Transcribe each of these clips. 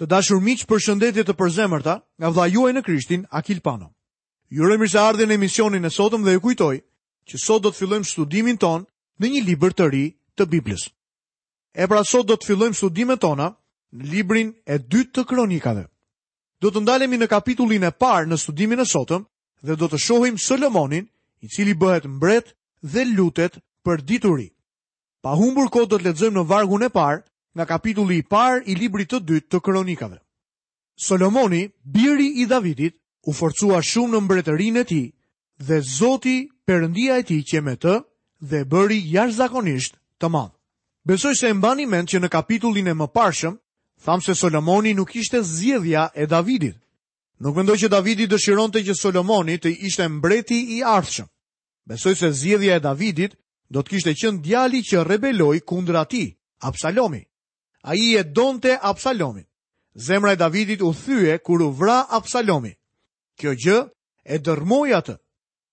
Të dashur miq, përshëndetje të përzemërta nga vlla juaj në Krishtin, Akil Pano. Ju uroj mirëseardhje në emisionin e sotëm dhe ju kujtoj që sot do të fillojmë studimin tonë në një libër të ri të Biblës. E pra sot do të fillojmë studimet tona në librin e dytë të kronikave. Do të ndalemi në kapitullin e parë në studimin e sotëm dhe do të shohim Solomonin, i cili bëhet mbret dhe lutet për dituri. Pa humbur kohë do të lexojmë në vargun e parë nga kapitulli i parë i librit të dytë të Kronikave. Solomoni, biri i Davidit, u forcua shumë në mbretërinë e tij dhe Zoti, Perëndia e tij, qe me të dhe e bëri jashtëzakonisht të madh. Besoj se e mbani mend që në kapitullin e mëparshëm thamë se Solomoni nuk ishte zgjedhja e Davidit. Nuk mendoj që Davidi dëshironte që Solomoni të ishte mbreti i ardhshëm. Besoj se zgjedhja e Davidit do të kishte qenë djali që rebeloi kundër tij, Absalomi. Ai e donte Absalomin. Zemra e Davidit u thye kur u vra Absalomi. Kjo gjë e dërrmoi atë.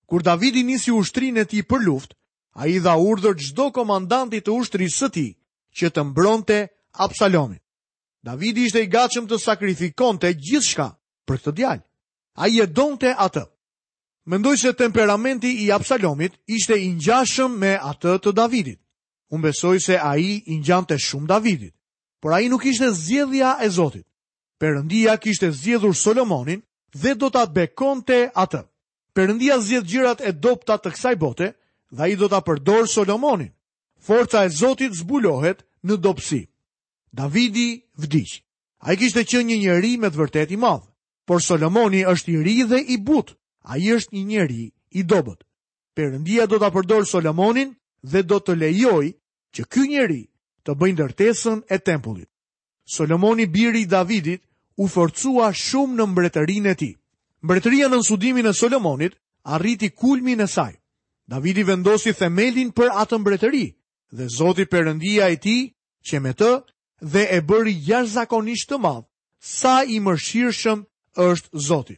Kur Davidi nisi ushtrinë e tij për luftë, ai i dha urdhër çdo komandanti të ushtrisë së tij që të mbronte Absalomin. Davidi ishte i gatshëm të sakrifikonte gjithçka për këtë djalë. Ai e donte atë. Mendoj se temperamenti i Absalomit ishte i ngjashëm me atë të Davidit. Unë besoj se ai i ngjante shumë Davidit, por ai nuk ishte zgjedhja e Zotit. Perëndia kishte zgjedhur Solomonin dhe do ta bekonte atë. Perëndia zgjedh gjërat e dobëta të kësaj bote dhe ai do ta përdorë Solomonin. Forca e Zotit zbulohet në dobësi. Davidi vdiq. Ai kishte qenë një njeri me të vërtetë i madh. Por Solomoni është i ri dhe i butë, ai është një njeri i dobët. Perëndia do ta përdorë Solomonin dhe do të lejojë që ky njeri të bëjë ndërtesën e tempullit. Solomoni biri i Davidit u forcua shumë në mbretërinë e tij. Mbretëria nën sundimin e Solomonit arriti kulmin e saj. Davidi vendosi themelin për atë mbretëri dhe Zoti Perëndia e tij qe me të dhe e bëri jashtëzakonisht të madh Sa i mëshirshëm është Zoti!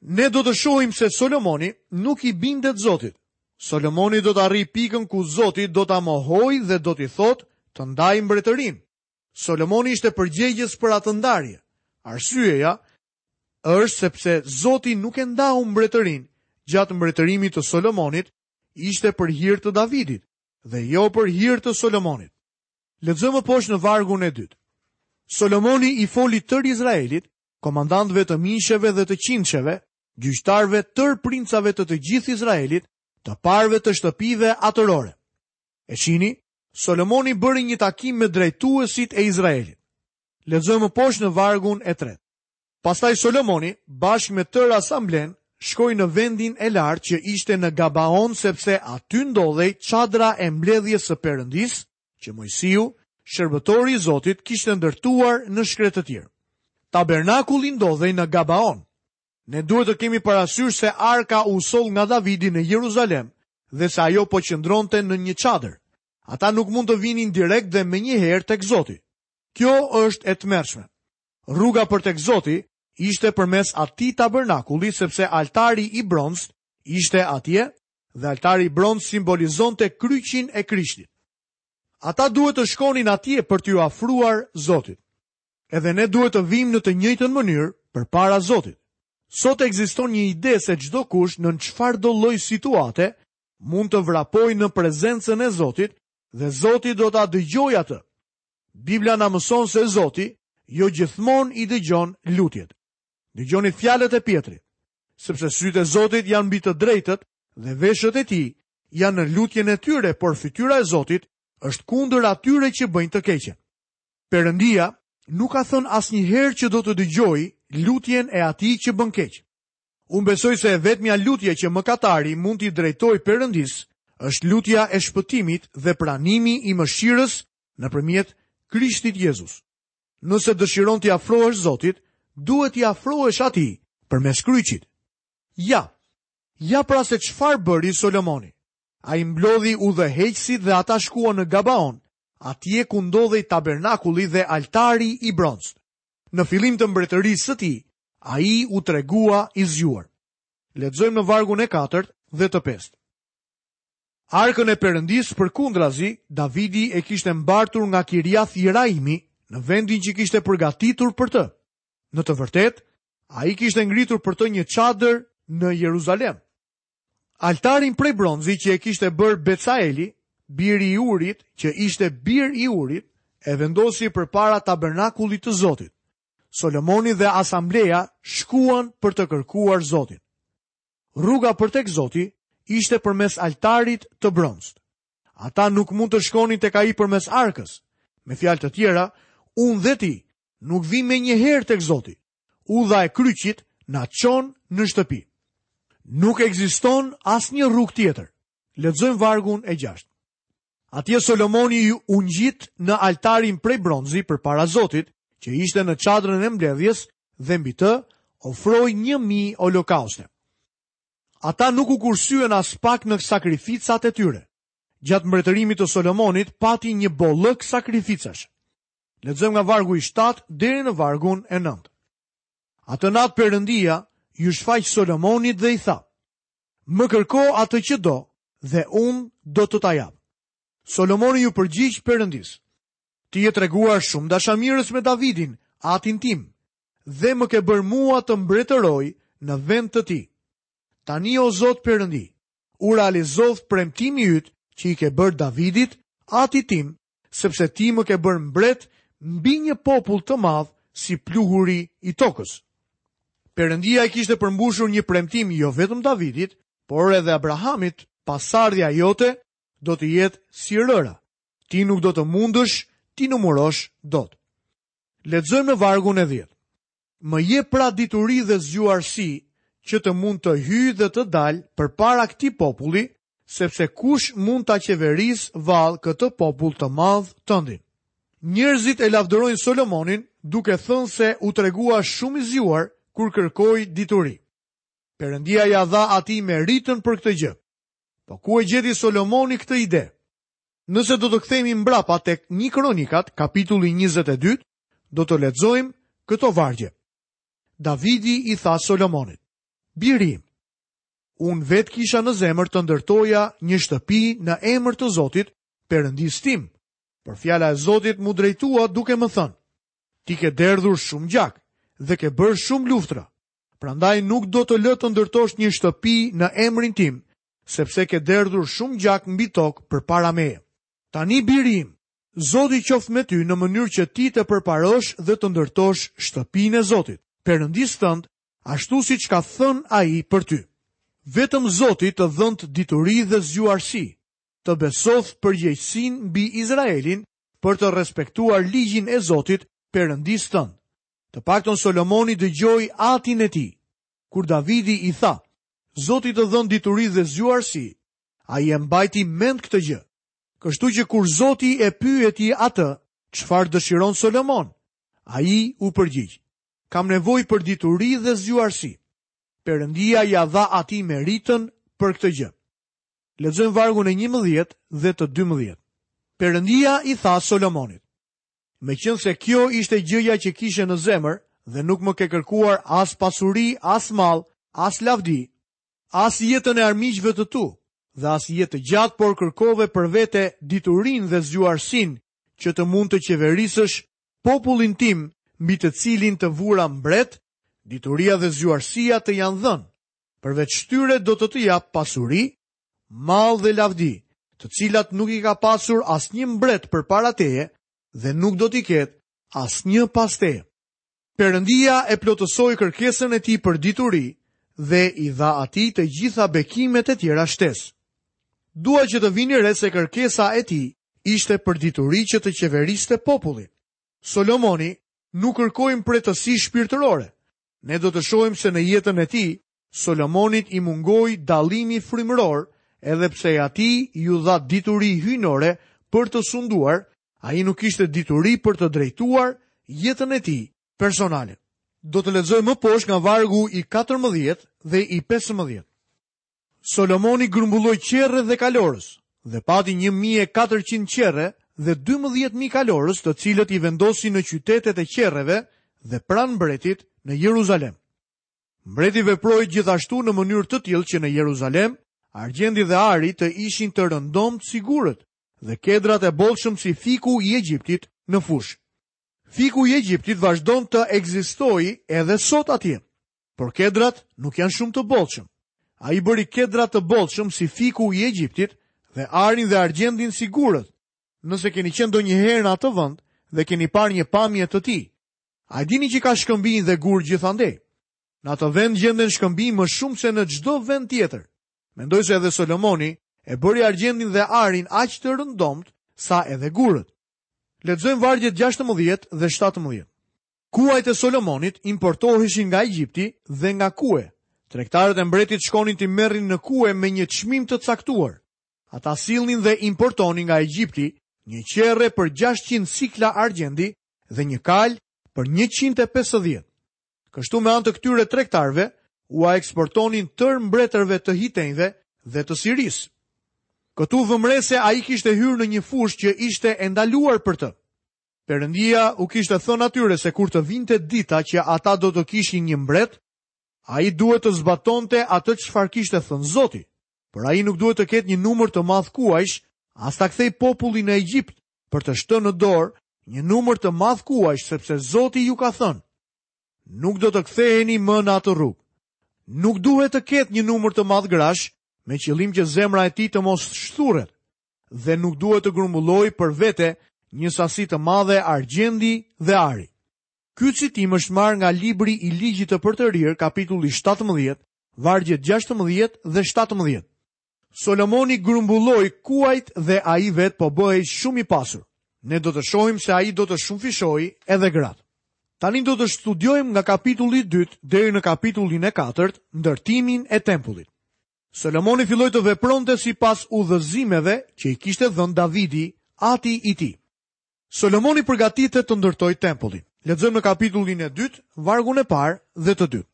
Ne do të shohim se Solomoni nuk i bindet Zotit. Solomoni do të arrijë pikën ku Zoti do ta mohojë dhe do t'i thotë të ndajë mbretërinë. Solomoni ishte përgjegjës për atë ndarje. Arsyeja është sepse Zoti nuk e ndau mbretërinë gjatë mbretërimit të Solomonit, ishte për hir të Davidit dhe jo për hir të Solomonit. Lexojmë poshtë në vargun e dytë. Solomoni i foli tërë Izraelit, komandantëve të mijësheve dhe të qindësheve, gjyqtarëve tërë princave të të gjithë Izraelit, të parëve të shtëpive atërore. E shini, Solomoni bëri një takim me drejtuesit e Izraelit. Lexojmë poshtë në vargun e tretë. Pastaj Solomoni, bashkë me tërë asamblenë, shkoi në vendin e lartë që ishte në Gabaon sepse aty ndodhej çadra e mbledhjes së Perëndisë që Moisiu, shërbëtori i Zotit, kishte ndërtuar në shkretëtirë. Tabernakulli ndodhej në Gabaon. Ne duhet të kemi parasysh se arka u soll nga Davidi në Jeruzalem dhe se ajo po qëndronte në një çadër. Ata nuk mund të vinin direkt dhe menjëherë tek Zoti. Kjo është e tmerrshme. Rruga për tek Zoti ishte përmes atij tabernakulli sepse altari i bronztë ishte atje dhe altari i bronztë simbolizonte kryqin e Krishtit. Ata duhet të shkonin atje për t'iu afruar Zotit. Edhe ne duhet të vijmë në të njëjtën mënyrë përpara Zotit. Sot ekziston një ide se çdokush nën çfarëdo lloj situate mund të vrapojë në prezencën e Zotit dhe Zoti do ta dëgjojë atë. Bibla na mëson se Zoti jo gjithmonë i dëgjon lutjet. Dëgjoni fjalët e Pjetrit, sepse sytë e Zotit janë mbi të drejtët dhe veshët e tij janë në lutjen e tyre, por fytyra e Zotit është kundër atyre që bëjnë të keqen. Perëndia nuk ka thënë asnjëherë që do të dëgjojë lutjen e atij që bën keq. Unë besoj se e vetmja lutje që mëkatari mund t'i drejtojë Perëndisë është lutja e shpëtimit dhe pranimi i mëshirës nëpërmjet Krishtit Jezus. Nëse dëshiron t'i afrohesh Zotit, duhet t'i afrohesh Atij përmes kryqit. Ja, ja pra se çfarë bëri Solomoni. Ai mblodhi udhëheqësit dhe ata shkuan në Gabaon, atje ku ndodhej tabernakulli dhe altari i bronztë. Në fillim të mbretërisë së tij, ai u tregua i zgjuar. Lexojmë në vargun e katërt dhe të pestë. Arkën e Perëndisë përkundrazi, Davidi e kishte mbartur nga Kiriath Jeraimi në vendin që kishte përgatitur për të. Në të vërtetë, ai kishte ngritur për të një çadër në Jeruzalem. Altarin prej bronzi që e kishte bërë Becaeli, biri i Urit, që ishte bir i Urit, e vendosi përpara tabernakullit të Zotit. Solomoni dhe asambleja shkuan për të kërkuar Zotin. Rruga për tek Zoti ishte përmes altarit të bronztë. Ata nuk mund të shkonin tek ai përmes arkës. Me fjalë të tjera, unë dhe ti nuk vijmë menjëherë tek Zoti. Udha e kryqit na çon në shtëpi. Nuk ekziston asnjë rrugë tjetër. Lexojmë vargun e 6. Atje Solomoni u ngjit në altarin prej bronzi përpara Zotit, që ishte në çadrën e mbledhjes dhe mbi të ofroi një mijë holokauste. Ata nuk u kursyen aspak në sakrificat e tyre. Gjatë mbretërimit të Solomonit pati një bollëk sakrificash. Lexojmë nga vargu i 7 deri në vargun e 9. Atë natë Perëndia iu shfaq Solomonit dhe i tha: Më kërko atë që do dhe unë do të ta jap. Solomoni iu përgjigj Perëndisë: Ti je treguar shumë dashamirës me Davidin, atin tim, dhe më ke bërë mua të mbretëroj në vend të tij. Tani o Zot Perëndi, u realizoftë premtimi yt që i ke bërë Davidit, atit tim, sepse ti më ke bërë mbret mbi një popull të madh si pluhuri i tokës. Perëndia e kishte përmbushur një premtim jo vetëm Davidit, por edhe Abrahamit, pasardhja jote do të jetë si rëra. Ti nuk do të mundësh t'i numërosh dot. Lexojmë në vargun e 10. Më jep pra dituri dhe zgjuarsi që të mund të hyj dhe të dal përpara këtij populli, sepse kush mund ta qeverisë vallë këtë popull të madh tëndin? Njerëzit e lavdërojnë Solomonin, duke thënë se u tregua shumë i zgjuar kur kërkoi dituri. Perëndia ia dha atij meritën për këtë gjë. Po ku e gjeti Solomoni këtë ide? Nëse do të kthehemi mbrapa tek një Kronikat, kapitulli 22, Do të lexojmë këto vargje. Davidi i tha Solomonit: Biri im, unë vetë kisha në zemër të ndërtoja një shtëpi në emër të Zotit, Perëndisë tim. Por fjala e Zotit m'u drejtua duke më thënë: Ti ke derdhur shumë gjak dhe ke bërë shumë luftëra. Prandaj nuk do të lë të ndërtosh një shtëpi në emrin tim, sepse ke derdhur shumë gjak mbi tokë përpara meje. Tani biri im, Zoti qoftë me ty në mënyrë që ti të përparosh dhe të ndërtosh shtëpinë e Zotit, Perëndisë tënd, ashtu siç ka thënë Ai për ty. Vetëm Zoti të dhëntë dituri dhe zgjuarsi, të besoftë përgjegjësinë mbi Izraelin për të respektuar ligjin e Zotit, Perëndisë tënd. Të paktën Solomoni dëgjoi atin e tij. Kur Davidi i tha, Zoti të dhëntë dituri dhe zgjuarsi, ai e mbajti mend këtë gjë. Kështu që kur Zoti e pyeti atë, Çfarë dëshiron Solomon? ai u përgjigj, Kam nevojë për dituri dhe zgjuarsi. Perëndia ia dha atij meritën për këtë gjë. Lexojmë vargun e njëmbëdhjetë dhe të dymbëdhjetë. Perëndia i tha Solomonit, Meqenëse kjo ishte gjëja që kishe në zemër dhe nuk më ke kërkuar as pasuri, as mall, as lavdi, as jetën e armiqve të tu dhe as jetë të gjatë por kërkove për vete diturinë dhe zgjuarsinë që të mund të qeverisësh popullin tim mbi të cilin të vura mbret, dituria dhe zgjuarsia të janë dhënë. Përveç tyre do të të jap pasuri, mall dhe lavdi, të cilat nuk i ka pasur asnjë mbret përpara teje dhe nuk do t'i ketë asnjë pas teje. Perëndia e plotësoi kërkesën e tij për dituri dhe i dha atij të gjitha bekimet e tjera shtesë. Dua që të vini re se kërkesa e tij ishte për dituri që të qeveriste popullin. Solomoni nuk kërkoi mprehtësi shpirtërore. Ne do të shohim se në jetën e tij Solomonit i mungoi dallimi frymëror, edhe pse atij iu dha dituri hyjnore për të sunduar, ai nuk kishte dituri për të drejtuar jetën e tij personale. Do të lexoj më poshtë nga vargu i katërmbëdhjetë dhe i pesëmbëdhjetë. Solomoni grumbulloi qerre dhe kalorës dhe pati një mijë e katërqind qerre dhe dymbëdhjetë mijë kalorës të cilët i vendosi në qytetet e qerreve dhe pranë mbretit në Jeruzalem. Mbreti veproi gjithashtu në mënyrë të tillë që në Jeruzalem argjendi dhe ari të ishin të rëndomtë si gurët dhe kedrat e bollshëm si fiku i Egjiptit në fushë. Fiku i Egjiptit vazhdon të ekzistojë edhe sot atje, por kedrat nuk janë shumë të bollshëm. Ai bëri kedrat të bollshëm si fiku i Egjiptit dhe arin dhe argjendin si gurët. Nëse keni qenë ndonjëherë në atë vend dhe keni parë një pamje të tij, A e dini që ka shkëmbinj dhe gurë gjithandej? Në atë vend gjenden shkëmbinj më shumë se në çdo vend tjetër. Mendoj se edhe Solomoni e bëri argjendin dhe arin aq të rëndomtë sa edhe gurët. Lexojmë vargjet 16 dhe 17. Kuajt e Solomonit importoheshin nga Egjipti dhe nga Kue. Tregtarët e mbretit shkonin t'i merrin në Kue me një çmim të caktuar. Ata sillnin dhe importonin nga Egjipti një qerre për 600 sikla argjendi dhe një kalë për 150. Kështu me anë të këtyre tregtarëve ua eksportonin tërë mbretërve të hitenjve dhe të Sirisë. Këtu vëmë re se ai kishte hyrë në një fushë që ishte e ndaluar për të. Perëndia u kishte thënë atyre se kur të vinte dita që ata do të kishin një mbret, ai duhet të zbatonte atë çfarë kishte thënë Zoti. Por ai nuk duhet të ketë një numër të madh kuajsh, as ta kthejë popullin në Egjipt, për të shtënë në dorë një numër të madh kuajsh sepse Zoti ju ka thënë nuk do të ktheheni më në atë rrugë. Nuk duhet të ketë një numër të madh grash me qëllim që zemra e tij të mos shthurret dhe nuk duhet të grumbullojë për vete një sasi të madhe argjendi dhe ari. Ky citim është marrë nga libri i ligjit të përtërir, kapitulli 17, vargjet 16 dhe 17. Solomoni grumbulloi kuajt dhe ai vetë po bëhej shumë i pasur. Ne do të shohim se ai do të shumëfishojë edhe gratë. Tani do të studiojmë nga kapitulli i dytë deri në kapitullin e katërt, ndërtimin e tempullit. Solomoni filloi të vepronte sipas udhëzimeve që i kishte dhënë Davidi, ati i tij. Solomoni përgatitet të ndërtojë tempullin. Lexojmë në kapitullin e dytë, vargun e parë dhe të dytë.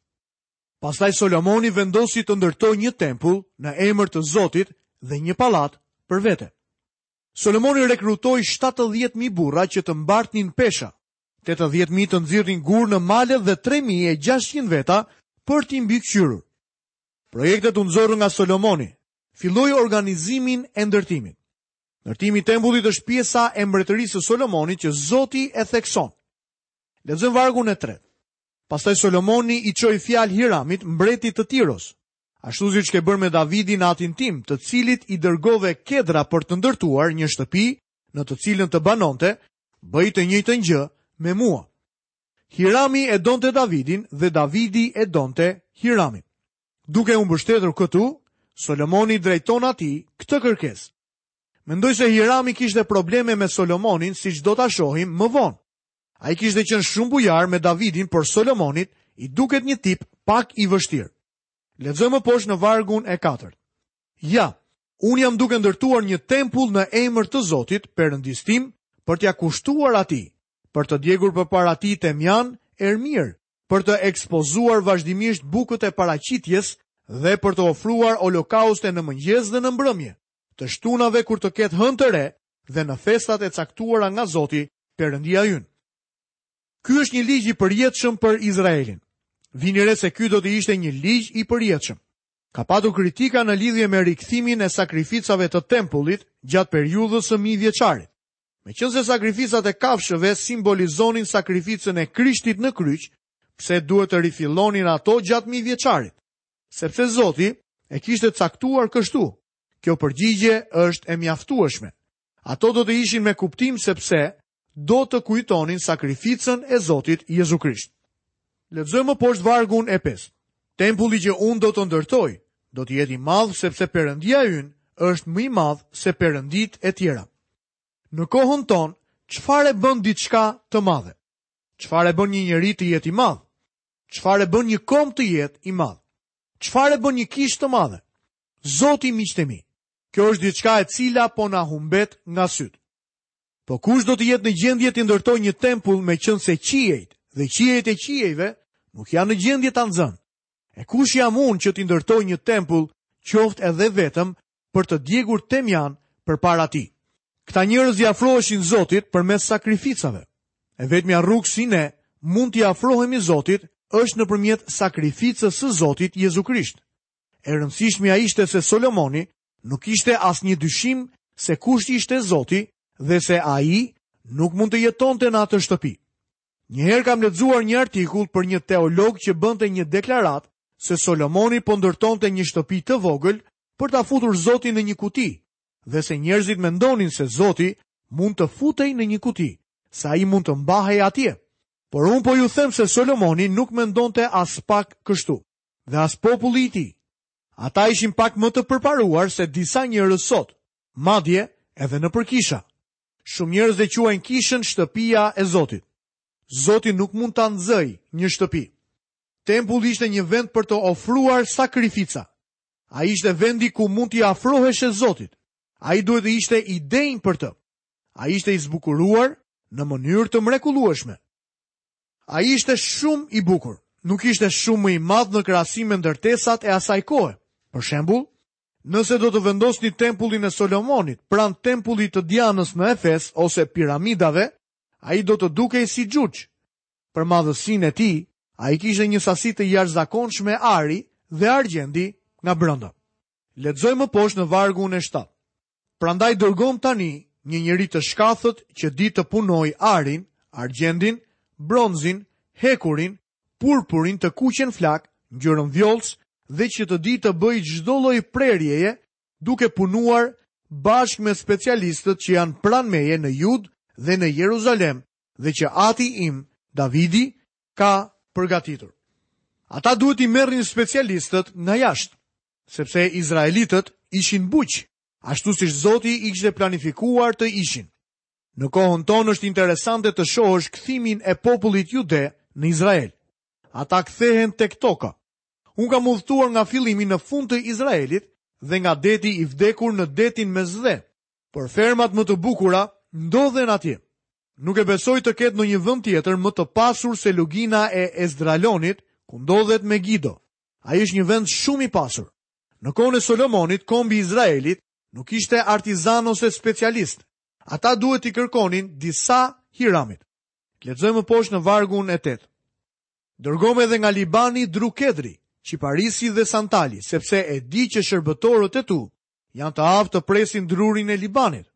Pastaj Solomoni vendosi të ndërtojë një tempull në emër të Zotit dhe një pallat për vete. Solomoni rekrutoi shtatëdhjetë mijë burra që të mbartnin pesha, tetëdhjetë mijë të nxirrnin gurë në male dhe tre mijë e gjashtëqind veta për t'i mbikëqyrur. Projektet u nxorrën nga Solomoni. Filloi organizimin e ndërtimit. Ndërtimi i tempullit është pjesa e mbretërisë së Solomonit që Zoti e thekson. Lexojmë vargun e tretë. Pastaj Solomoni i çoi fjalë Hiramit, mbretit të Tiros, Ashtu siç ke bërë me Davidin atin tim, të cilit i dërgove kedra për të ndërtuar një shtëpi në të cilën të banonte, bëj të njëjtën gjë me mua. Hirami e donte Davidin dhe Davidi e donte Hiramin. Duke u mbështetur këtu, Solomoni i drejton atij këtë kërkesë. Mendoj se Hirami kishte probleme me Solomonin siç do ta shohim më vonë. Ai kishte qenë shumë bujar me Davidin, por Solomonit i duket një tip pak i vështirë. Lexojmë më poshtë në vargun e katërt. Ja, unë jam duke ndërtuar një tempull në emër të Zotit, Perëndisë tim, për t'ia kushtuar atij, për të djegur përpara tij temjan erëmirë, për të ekspozuar vazhdimisht bukët e paraqitjes dhe për të ofruar olokauste në mëngjes dhe në mbrëmje, të shtunave kur të ketë hënë të re, dhe në festat e caktuara nga Zoti, Perëndia ynë. Ky është një ligj i përjetshëm për Izraelin. Vini re se ky do të ishte një ligj i përjetshëm. Ka patur kritika në lidhje me rikthimin e sakrificave të tempullit gjatë periudhës së mijëvjeçarit. Meqenëse sakrificat e kafshëve simbolizonin sakrificën e Krishtit në kryq, pse duhet të rifillonin ato gjatë mijëvjeçarit? Sepse Zoti e kishte caktuar kështu, Kjo përgjigje është e mjaftueshme. Ato do të ishin me kuptim sepse do të kujtonin sakrificën e Zotit Jezu Krisht. Lexojmë më poshtë vargun e 5. Tempulli që unë do të ndërtoj, do të jetë i madh sepse Perëndia ynë është më i madh se perënditë e tjera. Në kohën tonë, çfarë e bën diçka të madhe? Çfarë e bën një njeri të jetë i madh? Çfarë e bën një komb të jetë i madh? Çfarë e bën një kishë të madhe? Zoti miqtë e mi. Kjo është diçka e cila po na humbet nga sytë. Po kush do të jetë në gjendje t'i ndërtojë një tempull meqenëse qiejt dhe qiejt e qiejve nuk janë në gjendje ta nxënë? E kush jam unë që t'i ndërtoj një tempull qoftë edhe vetëm për të djegur temjan përpara tij? Këta njerëz i afroheshin Zotit përmes sakrificave. E vetmja rrugë si ne mund t'i afrohemi Zotit është nëpërmjet sakrificës së Zotit Jezu Krisht. E rëndësishmja ishte se Solomoni nuk kishte asnjë dyshim se kush ishte Zoti dhe se ai nuk mund të jetonte në atë shtëpi. Njëherë kam lexuar një artikull për një teolog që bënte një deklaratë se Solomoni po ndërtonte një shtëpi të vogël për ta futur Zotin në një kuti dhe se njerëzit mendonin se Zoti mund të futej në një kuti, se ai mund të mbahej atje. Por unë po ju them se Solomoni nuk mendonte aspak kështu. dhe as populli i tij. Ata ishin pak më të përparuar se disa njerëz sot, madje edhe nëpër kisha. Shumë njerëz e quajnë kishën shtëpia e Zotit. Zotin nuk mund ta nxërë një shtëpi. Tempulli ishte një vend për të ofruar sakrifica. Ai ishte vendi ku mund t'i afroheshe Zotit. Ai duhet të ishte i denjë për të. Ai ishte i zbukuruar në mënyrë të mrekullueshme. Ai ishte shumë i bukur. Nuk ishte shumë më i madh në krahasim me ndërtesat e asaj kohe. Për shembull, nëse do ta vendosni tempullin e Solomonit pranë tempullit të Dianës në Efes ose piramidave, ai do të dukej si xhuxh. Për madhësinë e tij, ai kishte një sasi të jashtëzakonshme ari dhe argjendi nga brenda. Lexojmë poshtë në vargun e shtatë. Prandaj dërgomë tani një njeri të shkathët që di të punojë arin, argjendin, bronzin, hekurin, purpurin, të kuqen flakë, ngjyrën vjollcë dhe që të di të bëjë çdo lloj prerjeje, duke punuar bashkë me specialistët që janë pranë meje në Judë dhe në Jeruzalem, dhe që ati im, Davidi, ka përgatitur. Ata duhet t'i merrnin specialistët nga jashtë, sepse izraelitët ishin bujq, ashtu siç Zoti i kishte planifikuar të ishin. Në kohën tonë është interesante të shohësh kthimin e popullit jude në Izrael. Ata kthehen tek toka. Unë kam udhëtuar nga fillimi në fund të Izraelit dhe nga Deti i Vdekur në Detin Mesdhe, por fermat më të bukura ndodhen atje. Nuk e besoj të ketë ndonjë vend tjetër më të pasur se Lugina e Esdraelonit, ku ndodhet Megido. Ai është një vend shumë i pasur. Në kohën e Solomonit, kombi i Izraelit nuk ishte artizan ose specialist. Ata duhet t'i kërkonin disa Hiramit. Lexojmë më poshtë në vargun e 8. Dërgomë edhe nga Libani dru kedri, qiparisi dhe santali, sepse e di që shërbëtorët e tu Janë të aftë të presin drurin e Libanit.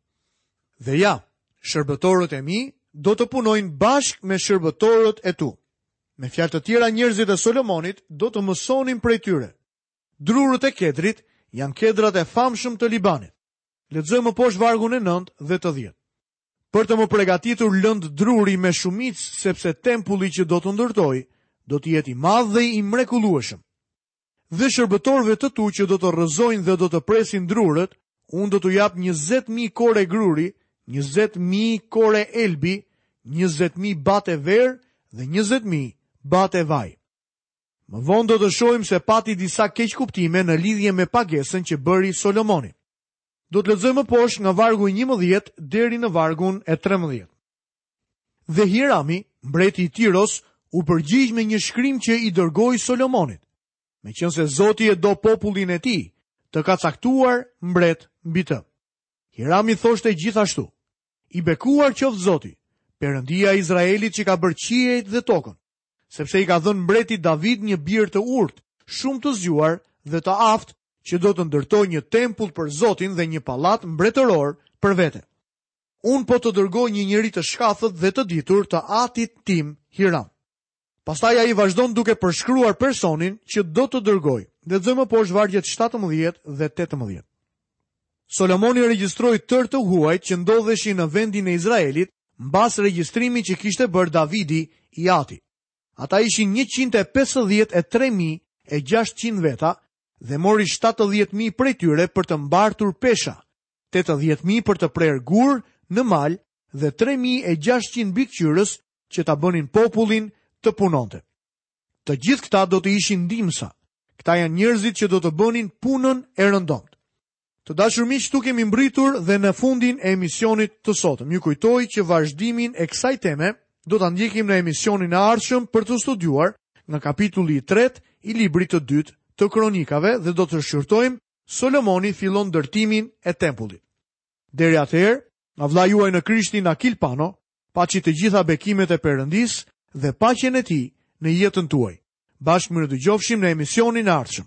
Dhe ja, shërbëtorët e mi do të punojnë bashkë me shërbëtorët e tu. Me fjalë të tjera, njerëzit e Solomonit do të mësonin prej tyre. Drurët e kedrit janë kedrat e famshëm të Libanit. Lexojmë më poshtë vargun e 9 dhe të 10. Për të më pregatitur lëndë druri me shumicë sepse tempulli që do të ndërtoj do të jetë i madh dhe i mrekullueshëm. dhe shërbëtorëve të tu që do të rrëzojnë dhe do të presin drurët, unë do t'u jap njëzet mijë kore gruri, njëzet mijë kore elbi, njëzet mijë bate verë dhe njëzet mijë bate vaj. Më vonë do të shohim se pati disa keqkuptime në lidhje me pagesën që bëri Solomoni. Do të lexojmë më poshtë nga vargu i 11 deri në vargun e 13. Dhe Hirami, mbreti i Tiros, u përgjigj me një shkrim që i dërgoi Solomonit. Meqenëse Zoti e do popullin e tij, të ka caktuar mbret mbi të. Hirami thoshte gjithashtu: I bekuar qoftë Zoti, Perëndia e Izraelit që ka bërë qiejt dhe tokën, sepse i ka dhënë mbretit David një bir të urtë, shumë të zgjuar dhe të aftë që do të ndërtojë një tempull për Zotin dhe një pallat mbretëror për vete. Unë po të dërgoj një njeri të shkathët dhe të ditur të atit tim Hiram. Pastaj ai vazhdon duke përshkruar personin që do të dërgojë. Lexojmë poshtë vargjet 17 dhe 18. Solomoni regjistroi tërë të huajt që ndodheshin në vendin e Izraelit mbas regjistrimit që kishte bërë Davidi i ati. Ata ishin 153.600 veta dhe mori 70.000 prej tyre për të mbartur pesha, tetëdhjetë mijë për të prerë gurë në mal dhe tre mijë e gjashtëqind mbikëqyrës që ta bënin popullin të punonte. Të gjithë këta do të ishin ndihmësa. Këta janë njerëzit që do të bënin punën e rëndomtë. Të dashur miq, këtu kemi mbërritur dhe në fundin e emisionit të sotëm. Ju kujtoj që vazhdimin e kësaj teme do ta ndjekim në emisionin e ardhshëm për të studiuar nga kapitulli i tretë i librit të dytë të Kronikave dhe do të shqyrtojmë Solomoni fillon ndërtimin e tempullit. Deri atëherë, nga vëllai juaj në Krishtin Akil Pano, paçi të gjitha bekimet e Perëndisë dhe paqen e tij në jetën tuaj. Bashkë mirë u dëgjofshim në emisionin e ardhshëm.